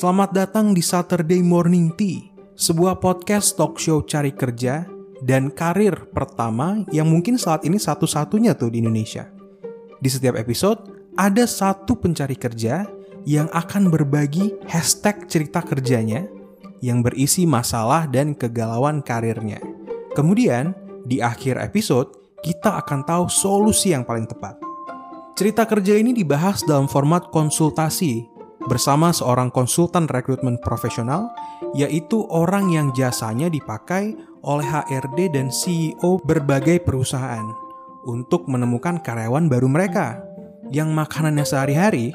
Selamat datang di Saturday Morning Tea, sebuah podcast talk show cari kerja dan karir pertama yang mungkin saat ini satu-satunya tuh di Indonesia. Di setiap episode, ada satu pencari kerja yang akan berbagi hashtag cerita kerjanya yang berisi masalah dan kegalauan karirnya. Kemudian, di akhir episode, kita akan tahu solusi yang paling tepat. Cerita kerja ini dibahas dalam format konsultasi bersama seorang konsultan rekrutmen profesional, yaitu orang yang jasanya dipakai oleh HRD dan CEO berbagai perusahaan untuk menemukan karyawan baru mereka. Yang makanannya sehari-hari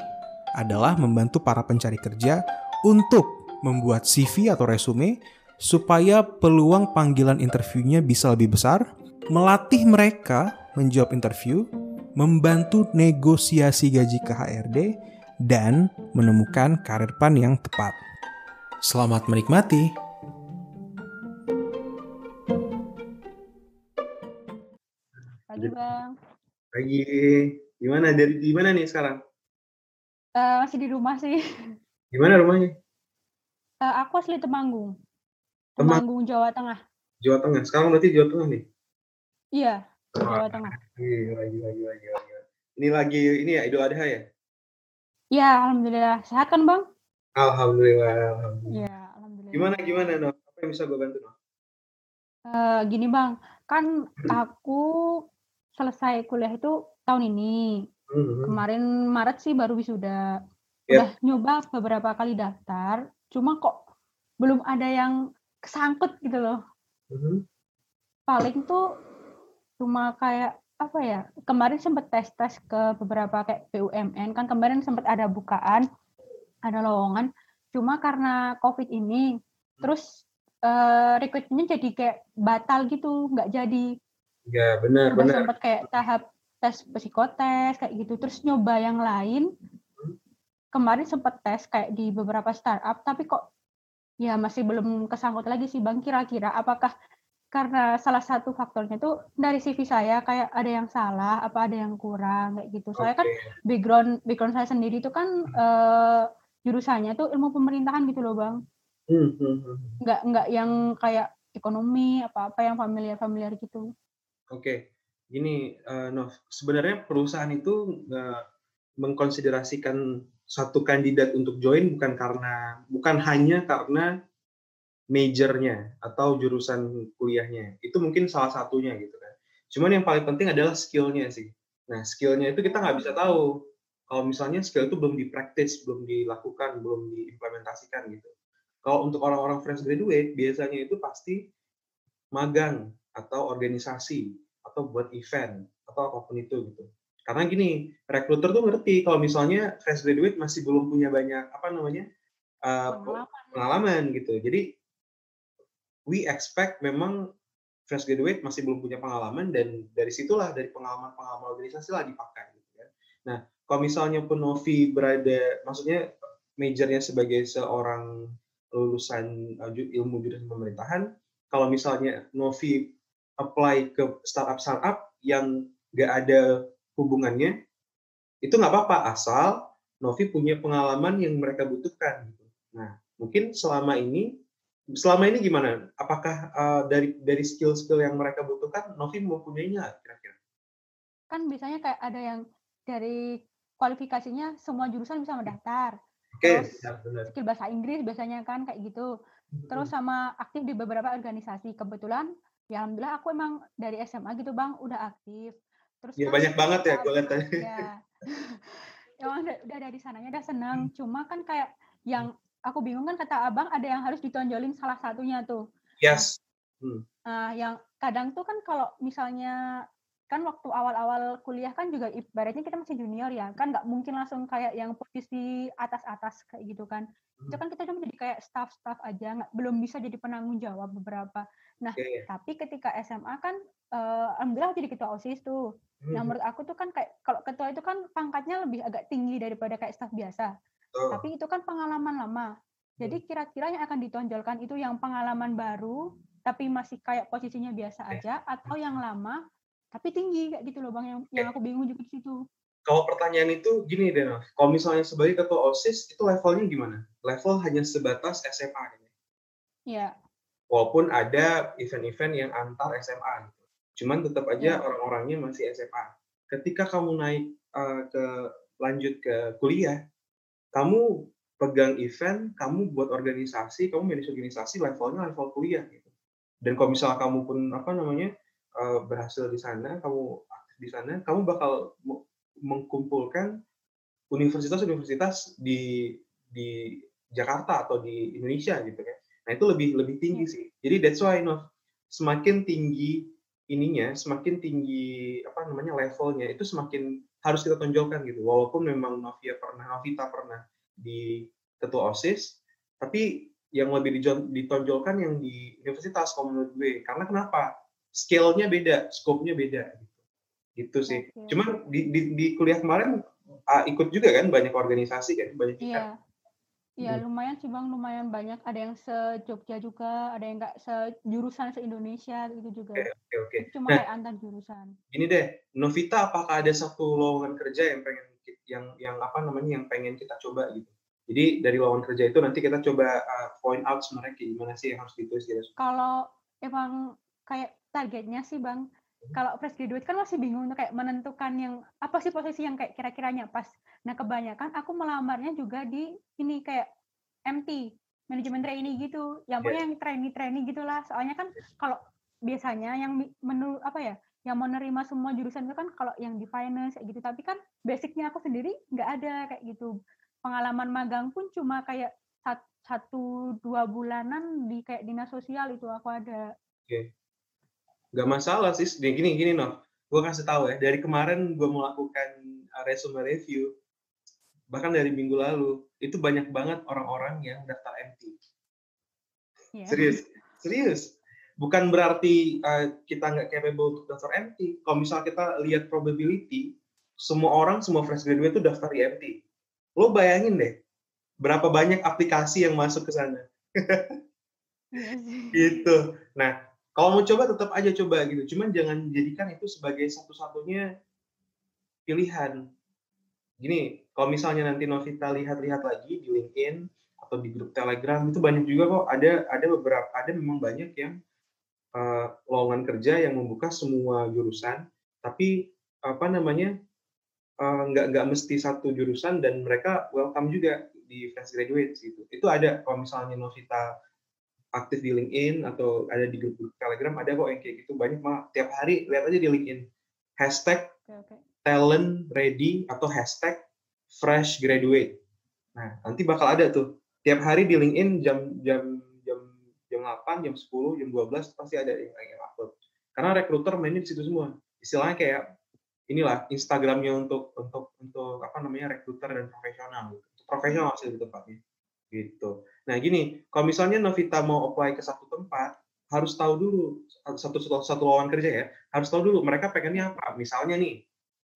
adalah membantu para pencari kerja untuk membuat CV atau resume supaya peluang panggilan interviewnya bisa lebih besar, melatih mereka menjawab interview, membantu negosiasi gaji ke HRD, dan menemukan karir pan yang tepat. Selamat menikmati. Pagi bang, Pagi. Gimana dari di mana nih sekarang? Eh, masih di rumah sih. Gimana rumahnya? Eh, aku asli Temanggung, Temang- Temanggung Jawa Tengah. Jawa Tengah. Sekarang berarti Jawa Tengah nih. Iya, Jawa Tengah. Gila, gila, gila, gila, gila. Ini lagi ini ya Idul Adha ya? Iya, alhamdulillah. Sehat kan bang? Alhamdulillah, alhamdulillah. Iya, alhamdulillah. Gimana gimana Noh? Apa yang bisa gue bantu Noh? Eh, gini bang, kan aku selesai kuliah itu tahun ini. Hmm, Kemarin Maret sih baru wisuda. Yap. Udah nyoba beberapa kali daftar, cuma kok belum ada yang kesangkut gitu loh. hmm, paling tuh cuma kayak apa ya kemarin sempet tes tes ke beberapa kayak BUMN kan kemarin sempet ada bukaan ada lowongan. Cuma karena covid ini terus eh rekrutmennya jadi kayak batal gitu nggak jadi. Ya benar udah benar. sempet kayak tahap tes psikotes kayak gitu. Terus nyoba yang lain. Kemarin sempet tes kayak di beberapa startup tapi kok ya masih belum kesangkut lagi sih bang kira-kira. Apakah karena salah satu faktornya tuh dari CV saya kayak ada yang salah apa ada yang kurang kayak gitu soalnya kan Oke. background background saya sendiri itu kan eh, jurusannya tuh ilmu pemerintahan gitu loh bang Hmm, hmm, hmm. nggak nggak yang kayak ekonomi apa apa yang familiar familiar gitu Oke. Gini, eh, Nov, sebenarnya perusahaan itu nggak mengkonsiderasikan satu kandidat untuk join bukan karena bukan hanya karena majornya atau jurusan kuliahnya. Itu mungkin salah satunya gitu kan. Cuman yang paling penting adalah skillnya sih. Nah, skillnya itu kita nggak bisa tahu kalau misalnya skill itu belum dipraktis, belum dilakukan, belum diimplementasikan gitu. Kalau untuk orang-orang fresh graduate, biasanya itu pasti magang atau organisasi atau buat event atau apa pun itu gitu. Karena gini, recruiter tuh ngerti kalau misalnya fresh graduate masih belum punya banyak apa namanya uh, pengalaman pengalaman gitu. Jadi we expect memang fresh graduate masih belum punya pengalaman dan dari situlah dari pengalaman-pengalaman organisasi lah dipakai gitu kan. Nah, kalau misalnya pun Novi berada maksudnya majornya sebagai seorang lulusan ju- ilmu jurusan pemerintahan, kalau misalnya Novi apply ke startup-startup yang nggak ada hubungannya, itu nggak apa-apa asal Novi punya pengalaman yang mereka butuhkan. Gitu. Nah, mungkin selama ini, selama ini gimana? Apakah uh, dari dari skill-skill yang mereka butuhkan, Novi mempunyainya nggak kira-kira? kan biasanya kayak ada yang dari kualifikasinya semua jurusan bisa mendaftar Oke, Terus, benar-benar. skill bahasa Inggris biasanya kan kayak gitu terus sama aktif di beberapa organisasi kebetulan ya alhamdulillah aku emang dari SMA gitu bang udah aktif terus ya kan banyak banget ya gue lihat tadi. ya emang udah, udah dari sananya udah seneng cuma kan kayak yang aku bingung kan kata abang ada yang harus ditonjolin salah satunya tuh Yes. Nah, yang kadang tuh kan kalau misalnya kan waktu awal-awal kuliah kan juga ibaratnya kita masih junior ya, kan nggak mungkin langsung kayak yang posisi atas-atas kayak gitu kan. Itu kan kita cuma jadi kayak staff-staff aja, nggak belum bisa jadi penanggung jawab beberapa. Nah, Oke. tapi ketika SMA kan, eh, alhamdulillah jadi ketua osis tuh. Nah, Hmm, menurut aku tuh kan kayak kalau ketua itu kan pangkatnya lebih agak tinggi daripada kayak staff biasa. Betul. Tapi itu kan pengalaman lama. Jadi kira-kira yang akan ditonjolkan itu yang pengalaman baru, tapi masih kayak posisinya biasa aja, atau yang lama tapi tinggi kayak gitu loh bang. Yang, yang aku bingung juga di situ. kalau pertanyaan itu gini deh. Kalau misalnya sebagai ketua OSIS, itu levelnya gimana? Level hanya sebatas SMA gitu. Iya. Walaupun ada event-event yang antar SMA gitu. Cuman tetap aja Iya. orang-orangnya masih SMA. Ketika kamu naik eh, ke lanjut ke kuliah, kamu pegang event, kamu buat organisasi, kamu manage organisasi, levelnya level kuliah gitu. Dan kalau misalnya kamu pun apa namanya eh, berhasil di sana, kamu aktif di sana, kamu bakal mengkumpulkan universitas-universitas di di Jakarta atau di Indonesia gitu kan. Nah itu lebih lebih tinggi Iya. sih. Jadi that's why Nov, semakin tinggi ininya, semakin tinggi apa namanya levelnya itu semakin harus kita tonjolkan gitu. Walaupun memang Novia pernah, Novita pernah di ketua OSIS, tapi yang lebih ditonjolkan yang di universitas kalau menurut gue. Karena kenapa? Scale-nya beda, scope-nya beda gitu. Gitu sih. Oke. Cuman di, di, di kuliah kemarin ah, ikut juga kan banyak organisasi kan, banyak event. Iya, Hmm. lumayan sih Bang, lumayan banyak. Ada yang se-Jogja juga, ada yang nggak sejurusan se-Indonesia gitu juga. Oke, oke, oke. Itu Cuma Nah, kayak antar jurusan. Gini deh, Novita apakah ada satu lowongan kerja yang pengen yang yang apa namanya yang pengen kita coba gitu. Jadi dari lowongan kerja itu nanti kita coba uh, point out sebenarnya gimana sih yang harus ditulis di resume. Kalau emang kayak targetnya sih Bang, kalau fresh graduate kan masih bingung tuh kayak menentukan yang apa sih posisi yang kayak kira-kiranya pas. Nah, kebanyakan aku melamarnya juga di ini kayak MT, manajemen trainee gitu. Yang pokoknya yang trainee-trainee gitulah. Soalnya kan kalau biasanya yang menu apa ya, yang menerima semua jurusan itu kan kalau yang di finance kayak gitu. Tapi kan basicnya aku sendiri nggak ada kayak gitu. Pengalaman magang pun cuma kayak sat- satu dua bulanan di kayak dinas sosial itu aku ada. Gak masalah sih. Gini gini, Nov. Gue kasih tahu ya, dari kemarin gue melakukan uh, resume review, bahkan dari minggu lalu, itu banyak banget orang-orang yang daftar MT. Ya. Serius, serius. Bukan berarti uh, kita nggak capable untuk daftar MT. Kalau misal kita lihat probability, semua orang, semua fresh graduate itu daftar di MT. Lo bayangin deh, berapa banyak aplikasi yang masuk ke sana. Iya. Gitu. Nah, kalau mau coba tetap aja coba gitu. Cuman jangan jadikan itu sebagai satu-satunya pilihan. Gini, kalau misalnya nanti Novita lihat-lihat lagi di LinkedIn atau di grup Telegram itu banyak juga kok. Ada ada beberapa ada memang banyak yang uh, lowongan kerja yang membuka semua jurusan, tapi apa namanya uh, nggak nggak mesti satu jurusan dan mereka welcome juga di fresh graduate gitu. Itu ada. Kalau misalnya Novita aktif di LinkedIn atau ada di grup, Telegram ada kok yang kayak gitu. Banyak malah tiap hari lihat aja di LinkedIn. Hashtag oke. Talent ready atau hashtag fresh graduate. Nah, nanti bakal ada tuh. Tiap hari di LinkedIn jam jam jam jam 8, jam 10, jam 12 pasti ada yang, yang upload. Karena rekruter mainin di situ semua. Istilahnya kayak inilah Instagramnya untuk untuk untuk apa namanya rekruter dan profesional. Profesional sih lebih tepatnya. Gitu. Nah, gini, kalau misalnya Novita mau apply ke satu tempat, harus tahu dulu satu satu, satu lowongan kerja ya, harus tahu dulu mereka pengennya apa. Misalnya nih,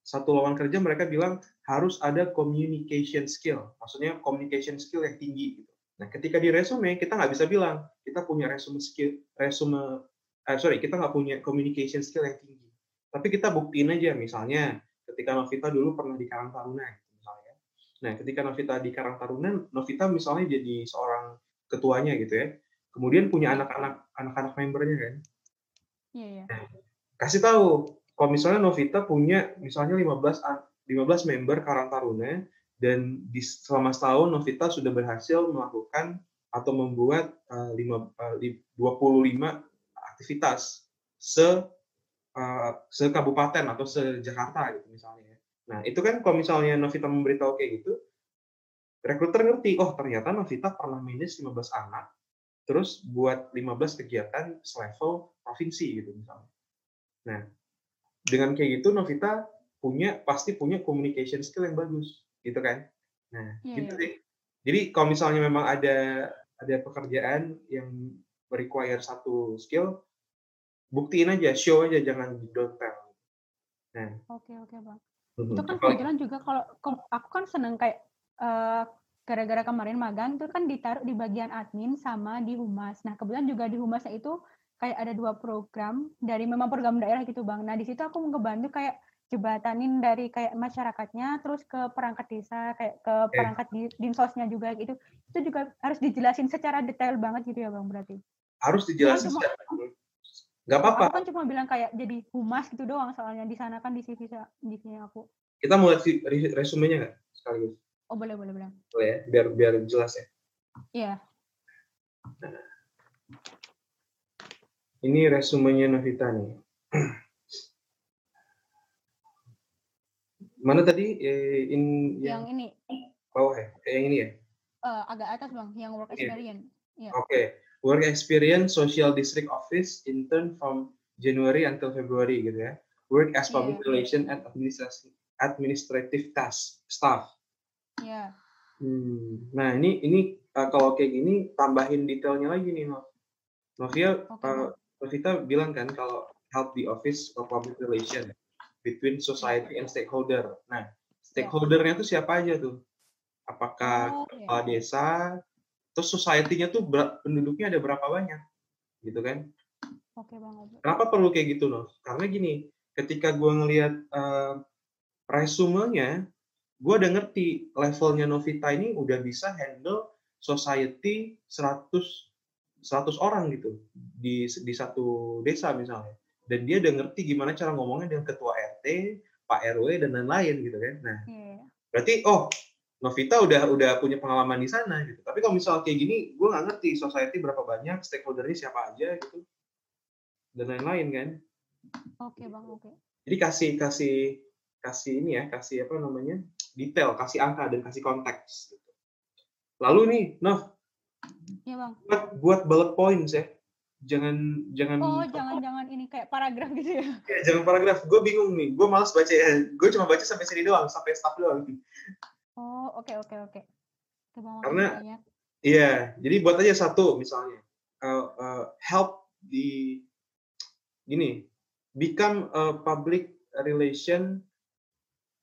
satu lowongan kerja mereka bilang harus ada communication skill, maksudnya communication skill yang tinggi gitu. Nah, ketika di resume kita nggak bisa bilang kita punya resume skill, resume, eh, sorry kita nggak punya communication skill yang tinggi. Tapi kita buktiin aja, misalnya ketika Novita dulu pernah di Karang Taruna, gitu, misalnya. Nah, ketika Novita di Karang Taruna, Novita misalnya jadi seorang ketuanya gitu ya. Kemudian punya anak-anak anak-anak membernya kan Iya, iya. kasih tahu kalau misalnya Novita punya misalnya 15 an- 15 member Karang Taruna dan di selama setahun Novita sudah berhasil melakukan atau membuat eh, lima, eh, li- 25 aktivitas se eh, se kabupaten atau se Jakarta gitu misalnya. Nah, itu kan kalau misalnya Novita memberitahu kayak gitu, rekruter ngerti, oh ternyata Novita pernah manage 15 anak, terus buat 15 kegiatan selevel provinsi gitu misalnya. Nah, dengan kayak gitu Novita punya pasti punya communication skill yang bagus, gitu kan? Nah, Iya, gitu iya. deh. Jadi kalau misalnya memang ada ada pekerjaan yang require satu skill, buktiin aja, show aja, jangan don't tell. Nah, Oke, oke, Bang. mhm. Itu kan kebetulan juga kalau aku kan seneng kayak eh, gara-gara kemarin magang itu kan ditaruh di bagian admin sama di humas. Nah, kebetulan juga di humasnya itu kayak ada dua program dari memang program daerah gitu, Bang. Nah, di situ aku ngebantu kayak dijebatanin dari kayak masyarakatnya terus ke perangkat desa kayak ke perangkat di, dinsosnya juga gitu. Itu juga harus dijelasin secara detail banget gitu ya bang berarti. Harus dijelasin Cuma- secara- nggak apa-apa. Aku kan cuma bilang kayak jadi humas gitu doang soalnya di sana kan di CV di sini aku. Kita mau lihat resumenya nggak sekaligus? Oh boleh boleh bilang boleh ya biar biar jelas ya. Iya ini resumenya Novita nih mana tadi Eh, in yang yang ini bawah ya Eh, yang ini ya eh, agak atas bang yang work Iya. experience Iya. Oke, work experience social district office intern from January until February gitu ya. Work as public Iya. relation and administrative administrative task staff. Iya. Hmm. Nah ini ini uh, kalau kayak gini tambahin detailnya lagi nih Nov. Novia, uh, Novita bilang kan kalau help the office for public relation between society and stakeholder. Nah, stakeholdernya tuh siapa aja tuh? Apakah Oh, iya. kepala desa, terus society-nya tuh ber- penduduknya ada berapa banyak, gitu kan? oke bang oke. Kenapa perlu kayak gitu, Nov? Karena gini, ketika gue ngelihat eh, resumenya, gue udah ngerti levelnya Novita ini udah bisa handle society 100 100 orang gitu di di satu desa misalnya. Dan dia udah ngerti gimana cara ngomongnya dengan ketua RT, Pak RW dan lain-lain gitu kan. Nah, Iya. berarti oh Novita udah udah punya pengalaman di sana gitu. Tapi kalau misal kayak gini, gue nggak ngerti society berapa banyak, stakeholdernya siapa aja gitu, dan lain-lain kan. Oke bang oke. Jadi kasih kasih kasih ini ya, kasih apa namanya detail, kasih angka dan kasih konteks. Gitu. Lalu nih, Nov, Iya bang. buat buat bullet points ya. Jangan jangan Oh jangan-jangan ini kayak paragraf gitu ya. ya, jangan paragraf. Gue bingung nih. Gue malas baca ya. Gue cuma baca sampai sini doang, sampai staff doang. Oh oke oke oke. Makasih Karena- banyak. Iya, jadi buat aja satu misalnya. Uh, uh, help di gini, become a public relation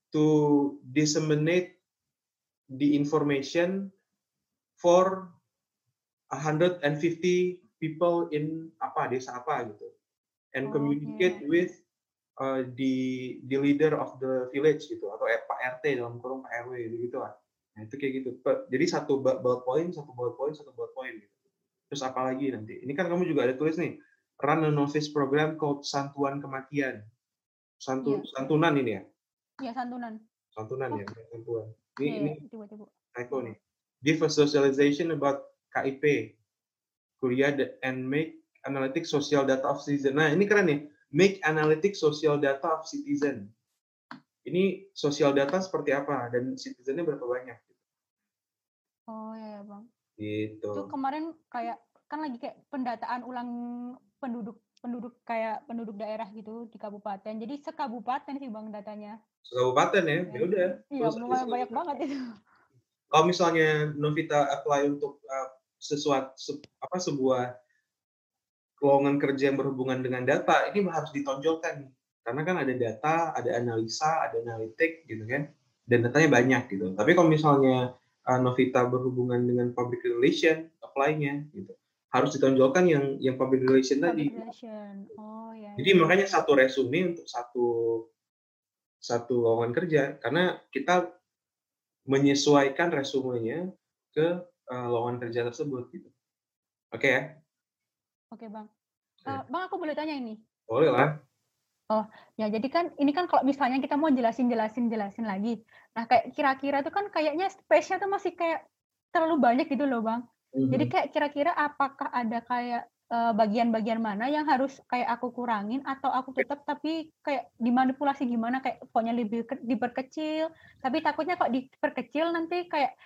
to disseminate the information for 150 people in apa desa apa gitu and Oke. communicate with uh, the the leader of the village gitu atau eh, Pak RT dalam kurung Pak RW gitu gitu lah nah itu kayak gitu jadi satu bu- bullet point satu bullet point satu bullet point gitu terus apa lagi nanti ini kan kamu juga ada tulis nih run a novice program called santuan kematian Santu, Iya. santunan ini ya Iya santunan. santunan Oh. ya santuan ini Iya ini iya, tiba-tiba. typo nih. Give a socialization about KIP, Korea and make analytic social data of citizen. Nah ini keren nih, make analytic social data of citizen. Ini social data seperti apa dan citizennya berapa banyak? Oh iya ya bang. Gitu. Itu kemarin kayak kan lagi kayak pendataan ulang penduduk penduduk kayak penduduk daerah gitu di kabupaten. Jadi sekabupaten sih bang datanya. Kabupaten ya, ya udah. Iya banyak banget itu. Kalau misalnya Novita apply untuk uh, sesuatu se- apa sebuah lowongan kerja yang berhubungan dengan data, ini harus ditonjolkan. Karena kan ada data, ada analisa, ada analitik gitu kan. Dan datanya banyak gitu. Tapi kalau misalnya uh, Novita berhubungan dengan public relation, apply-nya gitu. Harus ditonjolkan yang yang public relation tadi. Public relation. Oh ya. Jadi makanya satu resume untuk satu satu lowongan kerja karena kita menyesuaikan resumenya ke uh, lowongan kerja tersebut gitu. Oke ya, Oke bang. Oke. Eh, bang aku boleh tanya ini. boleh lah. Ya jadi kan ini kan kalau misalnya kita mau jelasin jelasin jelasin lagi. Nah kayak kira-kira tuh kan kayaknya space-nya tuh masih kayak terlalu banyak gitu loh bang. Jadi Mhm. kayak kira-kira apakah ada kayak eh, bagian-bagian mana yang harus kayak aku kurangin atau aku tetap tapi kayak dimanipulasi gimana kayak pokoknya lebih ke- diperkecil tapi takutnya kok diperkecil nanti kayak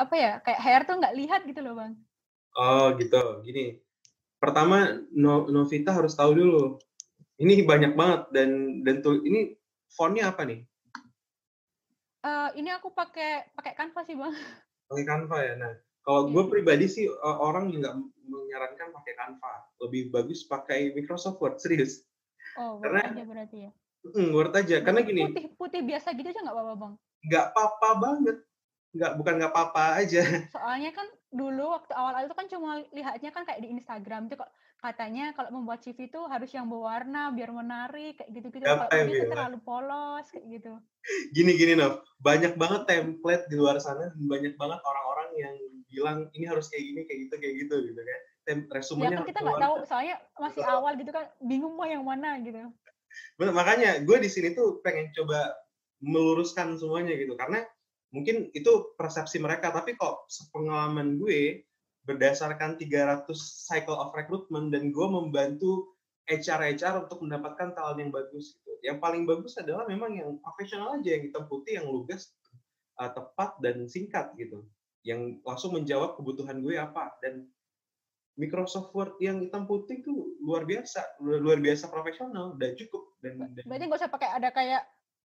apa ya kayak hair tuh nggak lihat gitu loh bang. Oh gitu, gini. Pertama No- Novita harus tahu dulu. Ini banyak banget dan dan tuh ini fontnya apa nih? Eh, ini aku pakai pakai kanvas sih bang. Pakai Canva ya. Nah, kalau Iya. gue pribadi sih uh, orang nggak menyarankan pakai Canva. Lebih bagus pakai Microsoft Word serius. Oh Karena- Word aja berarti ya. Hmm, Word aja. Karena gini, Putih putih biasa gitu aja nggak apa-apa bang. nggak apa-apa banget. Nggak bukan nggak apa-apa aja. Soalnya kan dulu waktu awal-awal itu kan cuma lihatnya kan kayak di Instagram itu kok katanya kalau membuat CV itu harus yang berwarna biar menarik kayak gitu-gitu. Kalau ini tuh bilang? terlalu polos kayak gitu. Gini gini Nov, banyak banget template di luar sana, dan banyak banget orang-orang yang bilang ini harus kayak gini, kayak gitu, kayak gitu gitu kan. Ya resumenya kan harus kita nggak tahu soalnya masih Betul. awal gitu kan bingung mau yang mana gitu. Bener, makanya gue di sini tuh pengen coba meluruskan semuanya gitu karena mungkin itu persepsi mereka tapi kok sepengalaman gue berdasarkan 300 cycle of recruitment dan gue membantu HR HR untuk mendapatkan talent yang bagus gitu. Yang paling bagus adalah memang yang profesional aja yang hitam putih yang lugas uh, tepat dan singkat gitu. Yang langsung menjawab kebutuhan gue apa dan Microsoft Word yang hitam putih tuh luar biasa, luar, biasa profesional, udah cukup dan, Berarti nggak usah pakai ada kayak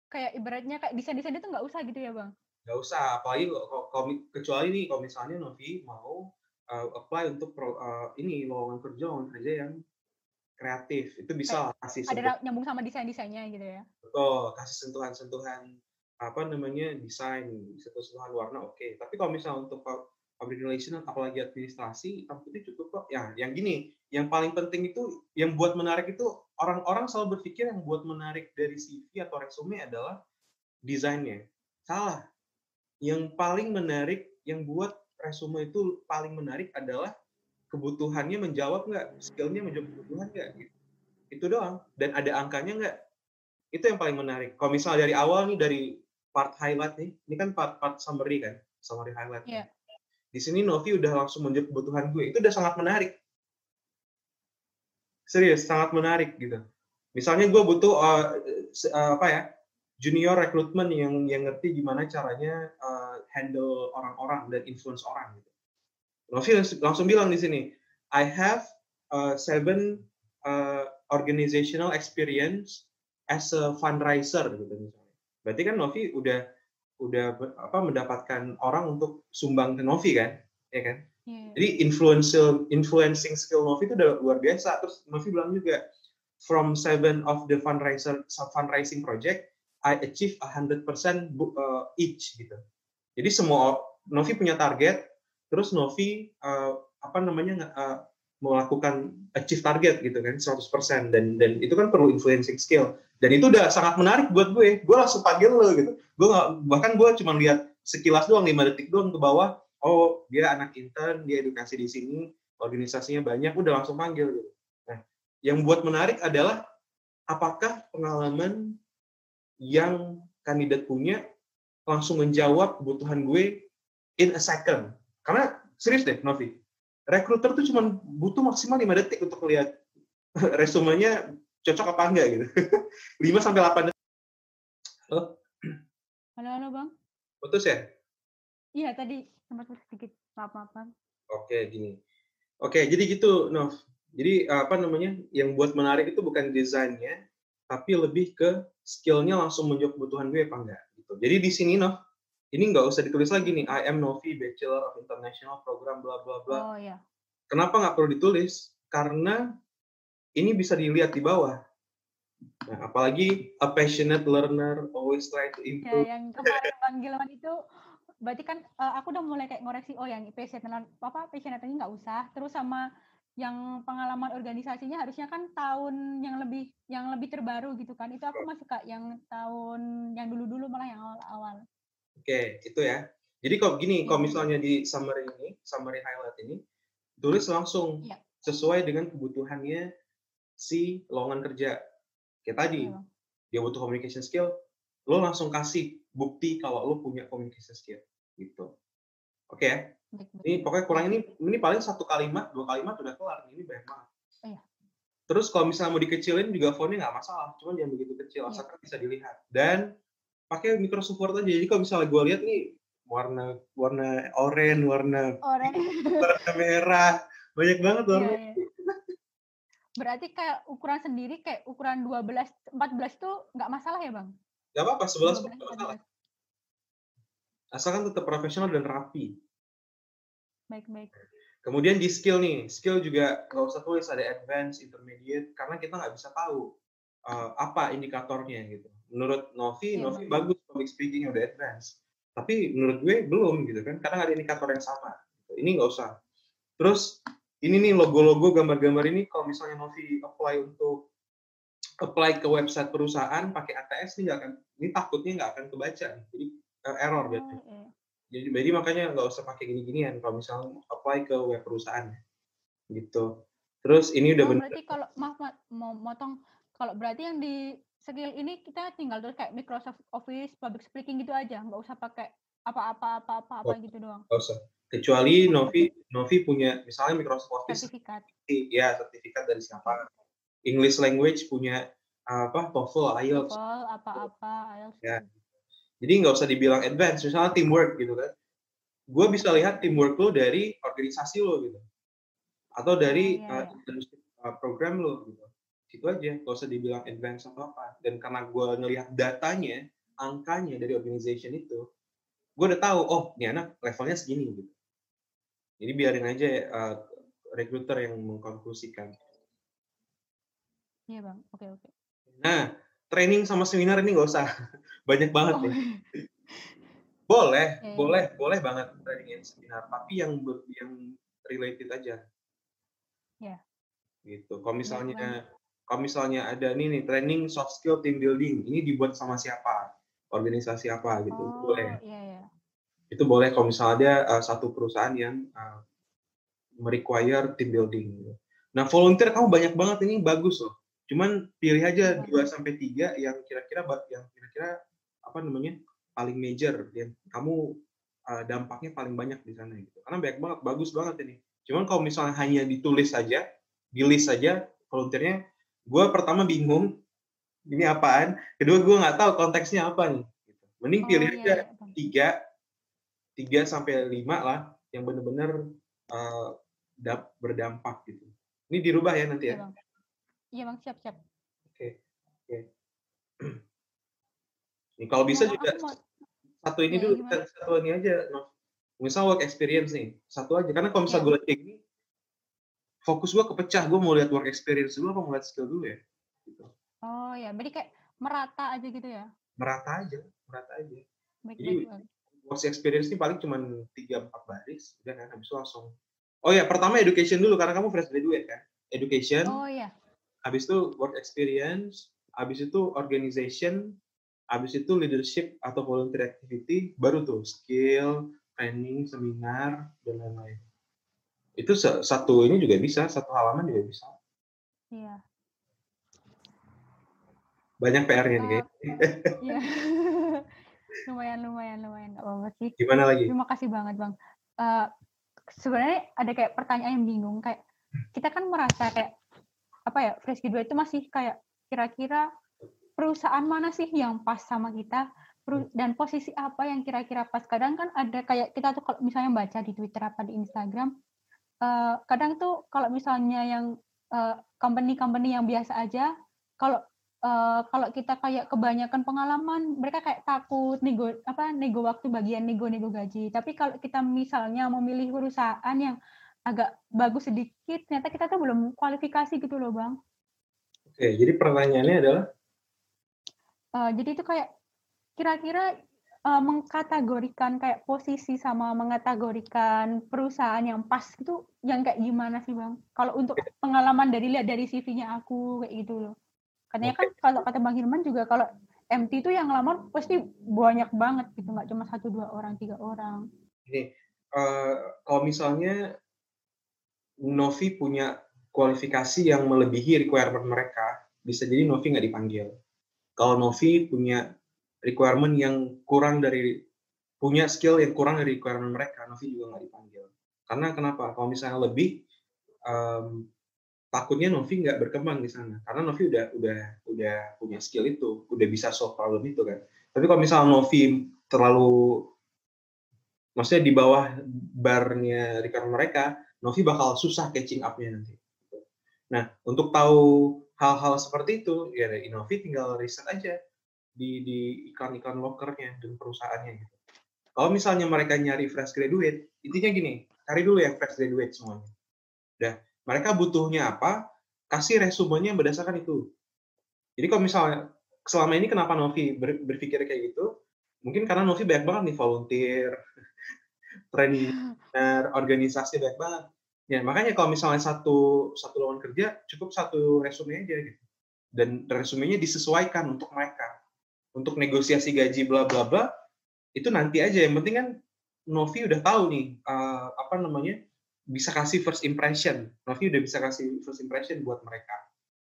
kayak ibaratnya kayak desain-desain itu nggak usah gitu ya bang? Nggak usah apalagi kalau- kalau kecuali nih kalau misalnya Novi mau uh, apply untuk pro- uh, ini lowongan kerja lowongan kerja yang kreatif. Itu bisa lah kasih Ada sentuh, nyambung sama desain-desainnya gitu ya? betul, kasih sentuhan-sentuhan apa namanya desain sentuhan warna oke. Tapi kalau misalnya untuk pub- public relation apalagi administrasi putih cukup kok. Ya yang gini yang paling penting itu yang buat menarik itu orang-orang selalu berpikir yang buat menarik dari CV atau resume adalah desainnya. Salah yang paling menarik yang buat resume itu paling menarik adalah kebutuhannya menjawab nggak? Skillnya menjawab kebutuhan nggak? Gitu. itu doang. Dan ada angkanya nggak? Itu yang paling menarik. Kalau misalnya dari awal nih dari part highlight nih ini kan part part summary kan? Summary highlight. Iya. di sini Novi udah langsung menjawab kebutuhan gue. Itu udah sangat menarik. Serius sangat menarik gitu. Misalnya gue butuh uh, uh, apa ya junior recruitment yang yang ngerti gimana caranya uh, handle orang-orang dan influence orang gitu. Novi langsung, bilang di sini, I have uh, seven uh, organizational experience as a fundraiser gitu misalnya. Berarti kan Novi udah udah apa mendapatkan orang untuk sumbang ke Novi kan, ya kan? Iya. Jadi influential influencing skill Novi itu udah luar biasa. Terus Novi bilang juga from seven of the fundraiser fundraising project I achieve 100% bu- uh, each gitu. Jadi semua Novi punya target, terus Novi uh, apa namanya uh, melakukan achieve target gitu kan 100% dan dan itu kan perlu influencing skill. Dan itu udah sangat menarik buat gue. Gue langsung panggil lo gitu. Gue nggak bahkan gue cuma lihat sekilas doang lima detik doang ke bawah oh dia anak intern dia edukasi di sini organisasinya banyak udah langsung panggil gitu. Nah yang buat menarik adalah apakah pengalaman yang kandidat punya langsung menjawab kebutuhan gue in a second karena serius deh Novi rekruter tuh cuma butuh maksimal 5 detik untuk lihat resumenya cocok apa enggak gitu 5 sampai 8 detik Halo, Halo, halo bang. putus ya Iya tadi sempat putus sedikit. Maaf maafan. Oke, gini. Oke, jadi gitu, Nov. Jadi apa namanya? Yang buat menarik itu bukan desainnya, tapi lebih ke skillnya langsung menjawab kebutuhan gue apa enggak. Gitu. Jadi di sini, Nov, ini nggak usah ditulis lagi nih. I am Novi, Bachelor of International Program, bla bla bla. Oh iya. Kenapa nggak perlu ditulis? Karena ini bisa dilihat di bawah. Nah, apalagi a passionate learner, always try to Ya improve. yang kemarin panggilan itu berarti kan eh, aku udah mulai kayak ngoreksi oh yang passionate apa passionate ini nggak usah terus sama yang pengalaman organisasinya harusnya kan tahun yang lebih yang lebih terbaru gitu kan itu aku masuk kak yang tahun yang dulu-dulu malah yang awal-awal Oke, itu ya. Jadi kalau gini, kalau Iya. misalnya di summary ini, summary highlight ini, tulis langsung Iya. sesuai dengan kebutuhannya si lowongan kerja. Kayak tadi, Bang. dia butuh communication skill, lo langsung kasih bukti kalau lo punya communication skill. Gitu. Oke ya. Baik, baik. Ini pokoknya kurang ini, ini paling satu kalimat, dua kalimat udah kelar. Ini banyak banget. Iya. Terus kalau misalnya mau dikecilin juga fontnya nggak masalah, cuman jangan begitu kecil, Iya. asalkan bisa dilihat. Dan pakai Microsoft Word aja. Jadi kalau misalnya gue lihat nih warna warna oranye, warna warna merah, banyak banget Iya, warna. iya. berarti kayak ukuran sendiri kayak ukuran 12 14 itu nggak masalah ya bang Gak apa-apa, 11 pun 12, nggak masalah. 14. Asalkan tetap profesional dan rapi. Baik baik Kemudian di skill nih, skill juga nggak usah tulis ada advanced, intermediate, karena kita nggak bisa tahu uh, apa indikatornya gitu. Menurut Novi, Iya, Novi bagus public speaking udah advance. Tapi menurut gue belum gitu kan, karena nggak ada indikator yang sama. Gitu. Ini nggak usah. Terus ini nih logo-logo gambar-gambar ini kalau misalnya Novi apply untuk apply ke website perusahaan pakai ATS nih nggak akan ini takutnya nggak akan kebaca jadi uh, error Oh, gitu. iya. Jadi, jadi makanya nggak usah pakai gini-ginian kalau misalnya apply ke web perusahaan gitu. Terus ini udah Oh, bener berarti kalau maaf mau motong kalau berarti yang di skill ini kita tinggal terus kayak Microsoft Office, public speaking gitu aja, nggak usah pakai apa-apa apa-apa apa gitu doang. nggak usah. Kecuali Novi Novi punya misalnya Microsoft Office Sertifikat. ya sertifikat dari siapa. English language punya apa TOEFL, IELTS. TOEFL, apa-apa, IELTS. Ya. Jadi nggak usah dibilang advance, misalnya teamwork gitu kan. Gue bisa lihat teamwork lo dari organisasi lo gitu. Atau dari Oh, iya, uh, leadership, uh, program lo gitu. Itu aja, nggak usah dibilang advance atau apa. Dan karena gue ngelihat datanya, angkanya dari organization itu, gue udah tahu, oh ini anak levelnya segini gitu. Jadi biarin aja uh, recruiter yang mengkonklusikan. Iya bang, oke oke. Nah, training sama seminar ini nggak usah. Banyak banget Oh, nih. Boleh, iya. boleh, boleh banget training and seminar, tapi yang ber- yang related aja. Iya. Gitu. Kalau misalnya kalau misalnya ada nih nih training soft skill team building, ini dibuat sama siapa? Organisasi apa gitu. Oh, Boleh. iya iya. Itu boleh kalau misalnya ada uh, satu perusahaan yang uh, merequire team building. Nah, volunteer kamu banyak banget ini bagus loh. Cuman pilih aja Bagus. 2 sampai 3 yang kira-kira yang kira-kira apa namanya? paling major yang kamu uh, dampaknya paling banyak di sana gitu. Karena banyak banget, bagus banget ini. Cuman kalau misalnya hanya ditulis saja, di list saja volunteernya, gue pertama bingung ini apaan, kedua gue nggak tahu konteksnya apa nih. Gitu. Mending Oh, pilih iya, aja iya, tiga, tiga sampai lima lah yang benar-benar uh, dap- berdampak gitu. Ini dirubah ya nanti Iya ya. Iya bang, siap siap. Oke, oke. Nih, kalau bisa juga mau- satu ini Ya, dulu, gimana? satu ini aja. Misal work experience nih, satu aja. Karena kalau misal Ya. gue lihat kayak gini, fokus gue kepecah. Gue mau lihat work experience dulu apa mau lihat skill dulu ya? Gitu. Oh ya, berarti kayak merata aja gitu ya. Merata aja, merata aja. Baik Jadi, baik. Work experience ini paling cuma 3-4 baris, udah kan habis itu langsung. Oh ya, pertama education dulu karena kamu fresh graduate kan. Education, Oh iya. Habis itu work experience, habis itu organization, habis itu leadership atau volunteer activity, baru tuh skill, training, seminar, dan lain-lain. Itu satu ini juga bisa, satu halaman juga bisa. Iya. Banyak PR-nya nih Eh, kayaknya. Iya. lumayan lumayan lumayan nggak apa-apa sih. Gimana lagi? Terima kasih banget bang. Eh, sebenarnya ada kayak pertanyaan yang bingung kayak kita kan merasa kayak apa ya fresh graduate itu masih kayak kira-kira perusahaan mana sih yang pas sama kita? Peru- dan posisi apa yang kira-kira pas? Kadang kan ada kayak kita tuh kalau misalnya baca di Twitter apa di Instagram eh, kadang tuh kalau misalnya yang eh, company-company yang biasa aja kalau eh, kalau kita kayak kebanyakan pengalaman mereka kayak takut nego apa nego waktu bagian nego-nego gaji. Tapi kalau kita misalnya memilih perusahaan yang agak bagus sedikit ternyata kita tuh belum kualifikasi gitu loh bang Oke, jadi pertanyaannya adalah Eh, jadi itu kayak kira-kira eh, mengkategorikan kayak posisi sama mengategorikan perusahaan yang pas itu yang kayak gimana sih bang? Kalau untuk pengalaman dari lihat dari CV-nya aku kayak gitu loh. Katanya kan kalau kata bang Hilman juga kalau MT itu yang ngelamar pasti banyak banget gitu nggak cuma satu dua orang tiga orang. Ini eh, kalau misalnya Novi punya kualifikasi yang melebihi requirement mereka, bisa jadi Novi nggak dipanggil. Kalau Novi punya requirement yang kurang dari punya skill yang kurang dari requirement mereka, Novi juga nggak dipanggil. Karena kenapa? Kalau misalnya lebih, em, takutnya Novi nggak berkembang di sana. Karena Novi udah udah udah punya skill itu, udah bisa solve problem itu kan. Tapi kalau misalnya Novi terlalu maksudnya di bawah barnya requirement mereka, Novi bakal susah catching up-nya nanti. Nah, untuk tahu hal-hal seperti itu, ya Novi tinggal riset aja di di iklan-iklan lokernya dan perusahaannya gitu. Kalau misalnya mereka nyari fresh graduate, intinya gini, cari dulu yang fresh graduate semuanya. Udah, mereka butuhnya apa, kasih resumenya berdasarkan itu. Jadi kalau misalnya selama ini kenapa Novi ber- berpikir kayak gitu? Mungkin karena Novi banyak banget nih volunteer, training, seminar, organisasi banyak banget. Ya, makanya kalau misalnya satu satu lowongan kerja cukup satu resume aja gitu. Dan resumenya disesuaikan untuk mereka. Untuk negosiasi gaji bla bla bla itu nanti aja yang penting kan Novi udah tahu nih uh, apa namanya bisa kasih first impression. Novi udah bisa kasih first impression buat mereka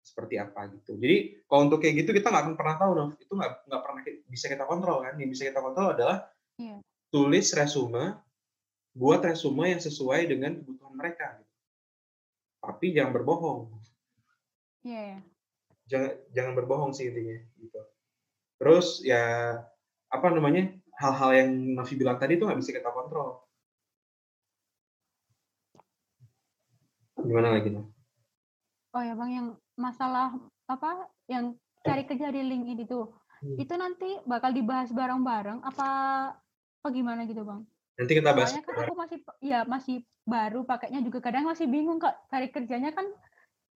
seperti apa gitu. Jadi kalau untuk kayak gitu kita nggak akan pernah tahu, Novi. Itu nggak nggak pernah bisa kita kontrol kan. Yang bisa kita kontrol adalah yeah. tulis resume, buat resume yang sesuai dengan kebutuhan mereka. Gitu. Tapi jangan berbohong. Iya. Yeah. Jangan jangan berbohong sih intinya gitu. Terus ya apa namanya hal-hal yang Nafi bilang tadi itu nggak bisa kita kontrol. Gimana lagi, Nafi? Oh ya Bang, yang masalah apa yang cari kerja di LinkedIn itu, hmm. itu nanti bakal dibahas bareng-bareng apa apa gimana gitu Bang? Nanti kita bahas. Soalnya kan aku masih ya masih baru pakainya juga. Kadang masih bingung kok cari kerjanya kan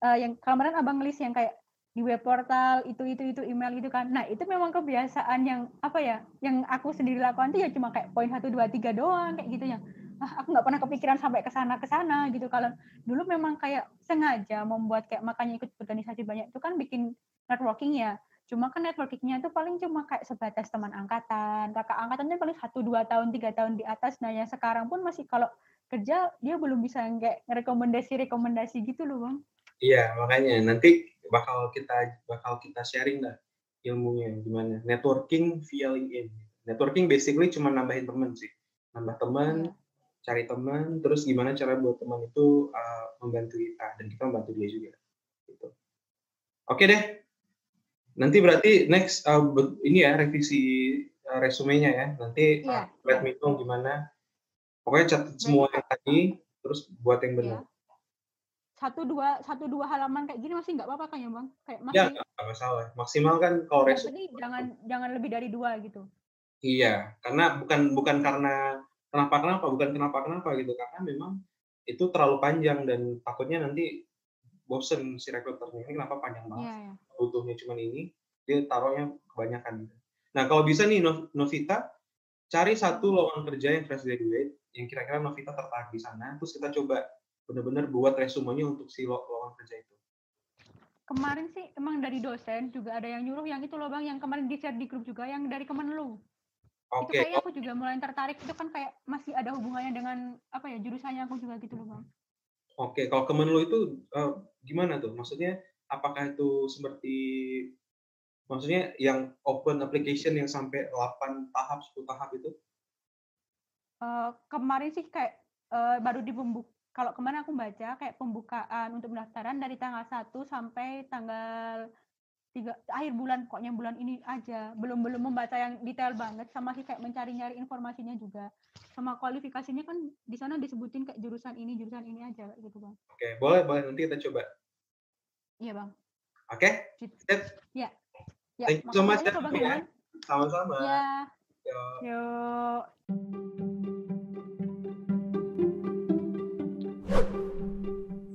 uh, yang kemarin Abang list yang kayak di web portal itu itu itu email gitu kan. Nah itu memang kebiasaan yang apa ya yang aku sendiri lakukan tuh ya cuma kayak poin satu dua tiga doang kayak gitu ya. Ah, aku nggak pernah kepikiran sampai ke sana ke sana gitu. Kalau dulu memang kayak sengaja membuat kayak makanya ikut organisasi banyak itu kan bikin networking ya cuma kan networkingnya itu paling cuma kayak sebatas teman angkatan kakak angkatannya paling satu dua tahun tiga tahun di atas nah yang sekarang pun masih kalau kerja dia belum bisa kayak rekomendasi rekomendasi gitu loh bang Iya, makanya nanti bakal kita bakal kita sharing lah ilmunya gimana. Networking via LinkedIn. Networking basically cuma nambahin teman sih. Nambah teman, yeah. cari teman, terus gimana cara buat teman itu uh, membantu kita dan kita membantu dia juga. Gitu. Oke deh. Nanti berarti next uh, ini ya revisi uh, resumenya ya. Nanti yeah. uh, let me know gimana. Pokoknya catat semua yang tadi, terus buat yang benar. Yeah satu dua satu dua halaman kayak gini masih nggak apa-apa kan ya bang kayak masih ya nggak masalah maksimal kan kalau resume jangan jangan lebih dari dua gitu iya karena bukan bukan karena kenapa kenapa bukan kenapa kenapa gitu karena memang itu terlalu panjang dan takutnya nanti bosen si rekruternya ini kenapa panjang banget yeah, yeah. butuhnya cuma ini dia taruhnya kebanyakan gitu. nah kalau bisa nih Novita cari satu lowongan kerja yang fresh graduate yang kira-kira Novita tertarik di sana terus kita coba benar-benar buat resumenya untuk si lowongan kerja itu. Kemarin sih emang dari dosen juga ada yang nyuruh yang itu loh bang, yang kemarin di share di grup juga yang dari Kemenlu. Oke. Okay. Itu kayaknya aku juga mulai tertarik itu kan kayak masih ada hubungannya dengan apa ya jurusannya aku juga gitu loh bang. Oke, kalau Kemenlu itu uh, gimana tuh? Maksudnya apakah itu seperti maksudnya yang open application yang sampai 8 tahap, 10 tahap itu? Uh, kemarin sih kayak uh, baru di kalau kemarin aku baca kayak pembukaan untuk pendaftaran dari tanggal 1 sampai tanggal tiga akhir bulan pokoknya bulan ini aja. Belum belum membaca yang detail banget sama sih kayak mencari nyari informasinya juga. Sama kualifikasinya kan di sana disebutin kayak jurusan ini jurusan ini aja gitu bang. Oke boleh boleh. Nanti kita coba. Iya bang. Oke? Okay? gitu. ya ya thank you so much ya sama-sama. Ya Yo. Yo.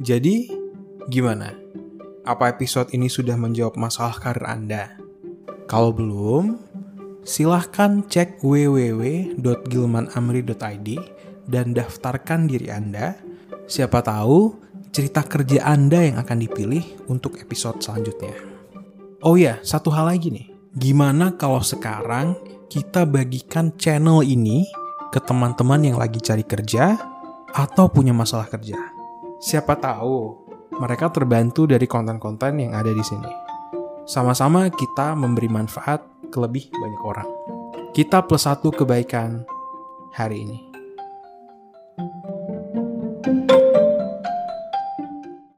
Jadi, gimana? Apa episode ini sudah menjawab masalah karir Anda? Kalau belum, silahkan cek www.gilmanamri.id dan daftarkan diri Anda. Siapa tahu cerita kerja Anda yang akan dipilih untuk episode selanjutnya. Oh ya, satu hal lagi nih. Gimana kalau sekarang kita bagikan channel ini ke teman-teman yang lagi cari kerja atau punya masalah kerja? Siapa tahu mereka terbantu dari konten-konten yang ada di sini. Sama-sama kita memberi manfaat ke lebih banyak orang. Kita plus satu kebaikan hari ini.